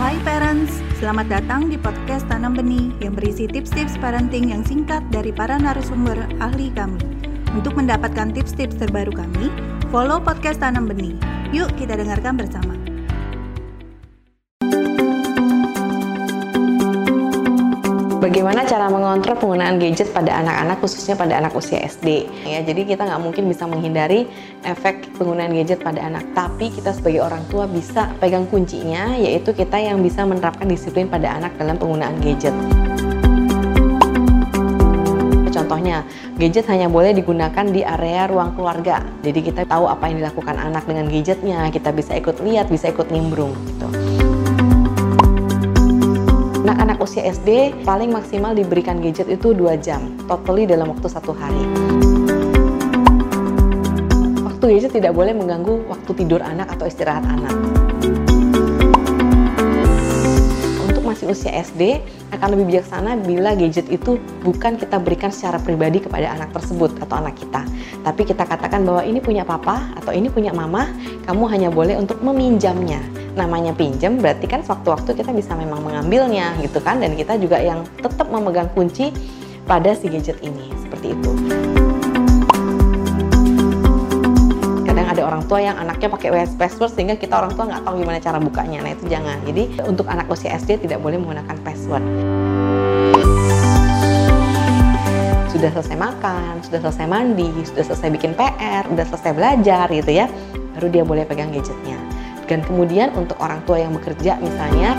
Hai parents, selamat datang di podcast Tanam Benih yang berisi tips-tips parenting yang singkat dari para narasumber ahli kami. Untuk mendapatkan tips-tips terbaru kami, follow podcast Tanam Benih. Yuk kita dengarkan bersama. Bagaimana cara mengontrol penggunaan gadget pada anak-anak khususnya pada anak usia SD? Ya, jadi kita nggak mungkin bisa menghindari efek penggunaan gadget pada anak, tapi kita sebagai orang tua bisa pegang kuncinya, yaitu kita yang bisa menerapkan disiplin pada anak dalam penggunaan gadget. Contohnya, gadget hanya boleh digunakan di area ruang keluarga. Jadi kita tahu apa yang dilakukan anak dengan gadgetnya, kita bisa ikut lihat, bisa ikut nimbrung gitu. Anak-anak usia SD paling maksimal diberikan gadget itu 2 jam, totally dalam waktu satu hari. Waktu gadget tidak boleh mengganggu waktu tidur anak atau istirahat anak. Untuk masih usia SD, akan lebih bijaksana bila gadget itu bukan kita berikan secara pribadi kepada anak tersebut atau anak kita. Tapi kita katakan bahwa ini punya papa atau ini punya mama, kamu hanya boleh untuk meminjamnya namanya pinjam berarti kan sewaktu-waktu kita bisa memang mengambilnya gitu kan. Dan kita juga yang tetap memegang kunci pada si gadget ini. Seperti itu. Kadang ada orang tua yang anaknya pakai password sehingga kita orang tua nggak tahu gimana cara bukanya. Nah itu jangan. Jadi untuk anak usia SD tidak boleh menggunakan password. Sudah selesai makan, sudah selesai mandi, sudah selesai bikin PR, sudah selesai belajar gitu ya, baru dia boleh pegang gadgetnya. Dan kemudian untuk orang tua yang bekerja misalnya,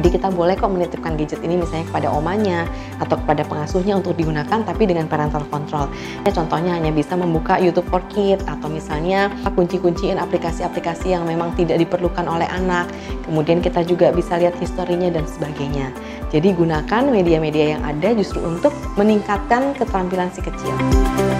jadi kita boleh kok menitipkan gadget ini misalnya kepada omanya atau kepada pengasuhnya untuk digunakan tapi dengan parental control. Ya, contohnya hanya bisa membuka YouTube for Kids atau misalnya kunci-kunciin aplikasi-aplikasi yang memang tidak diperlukan oleh anak. Kemudian kita juga bisa lihat historinya dan sebagainya. Jadi gunakan media-media yang ada justru untuk meningkatkan keterampilan si kecil.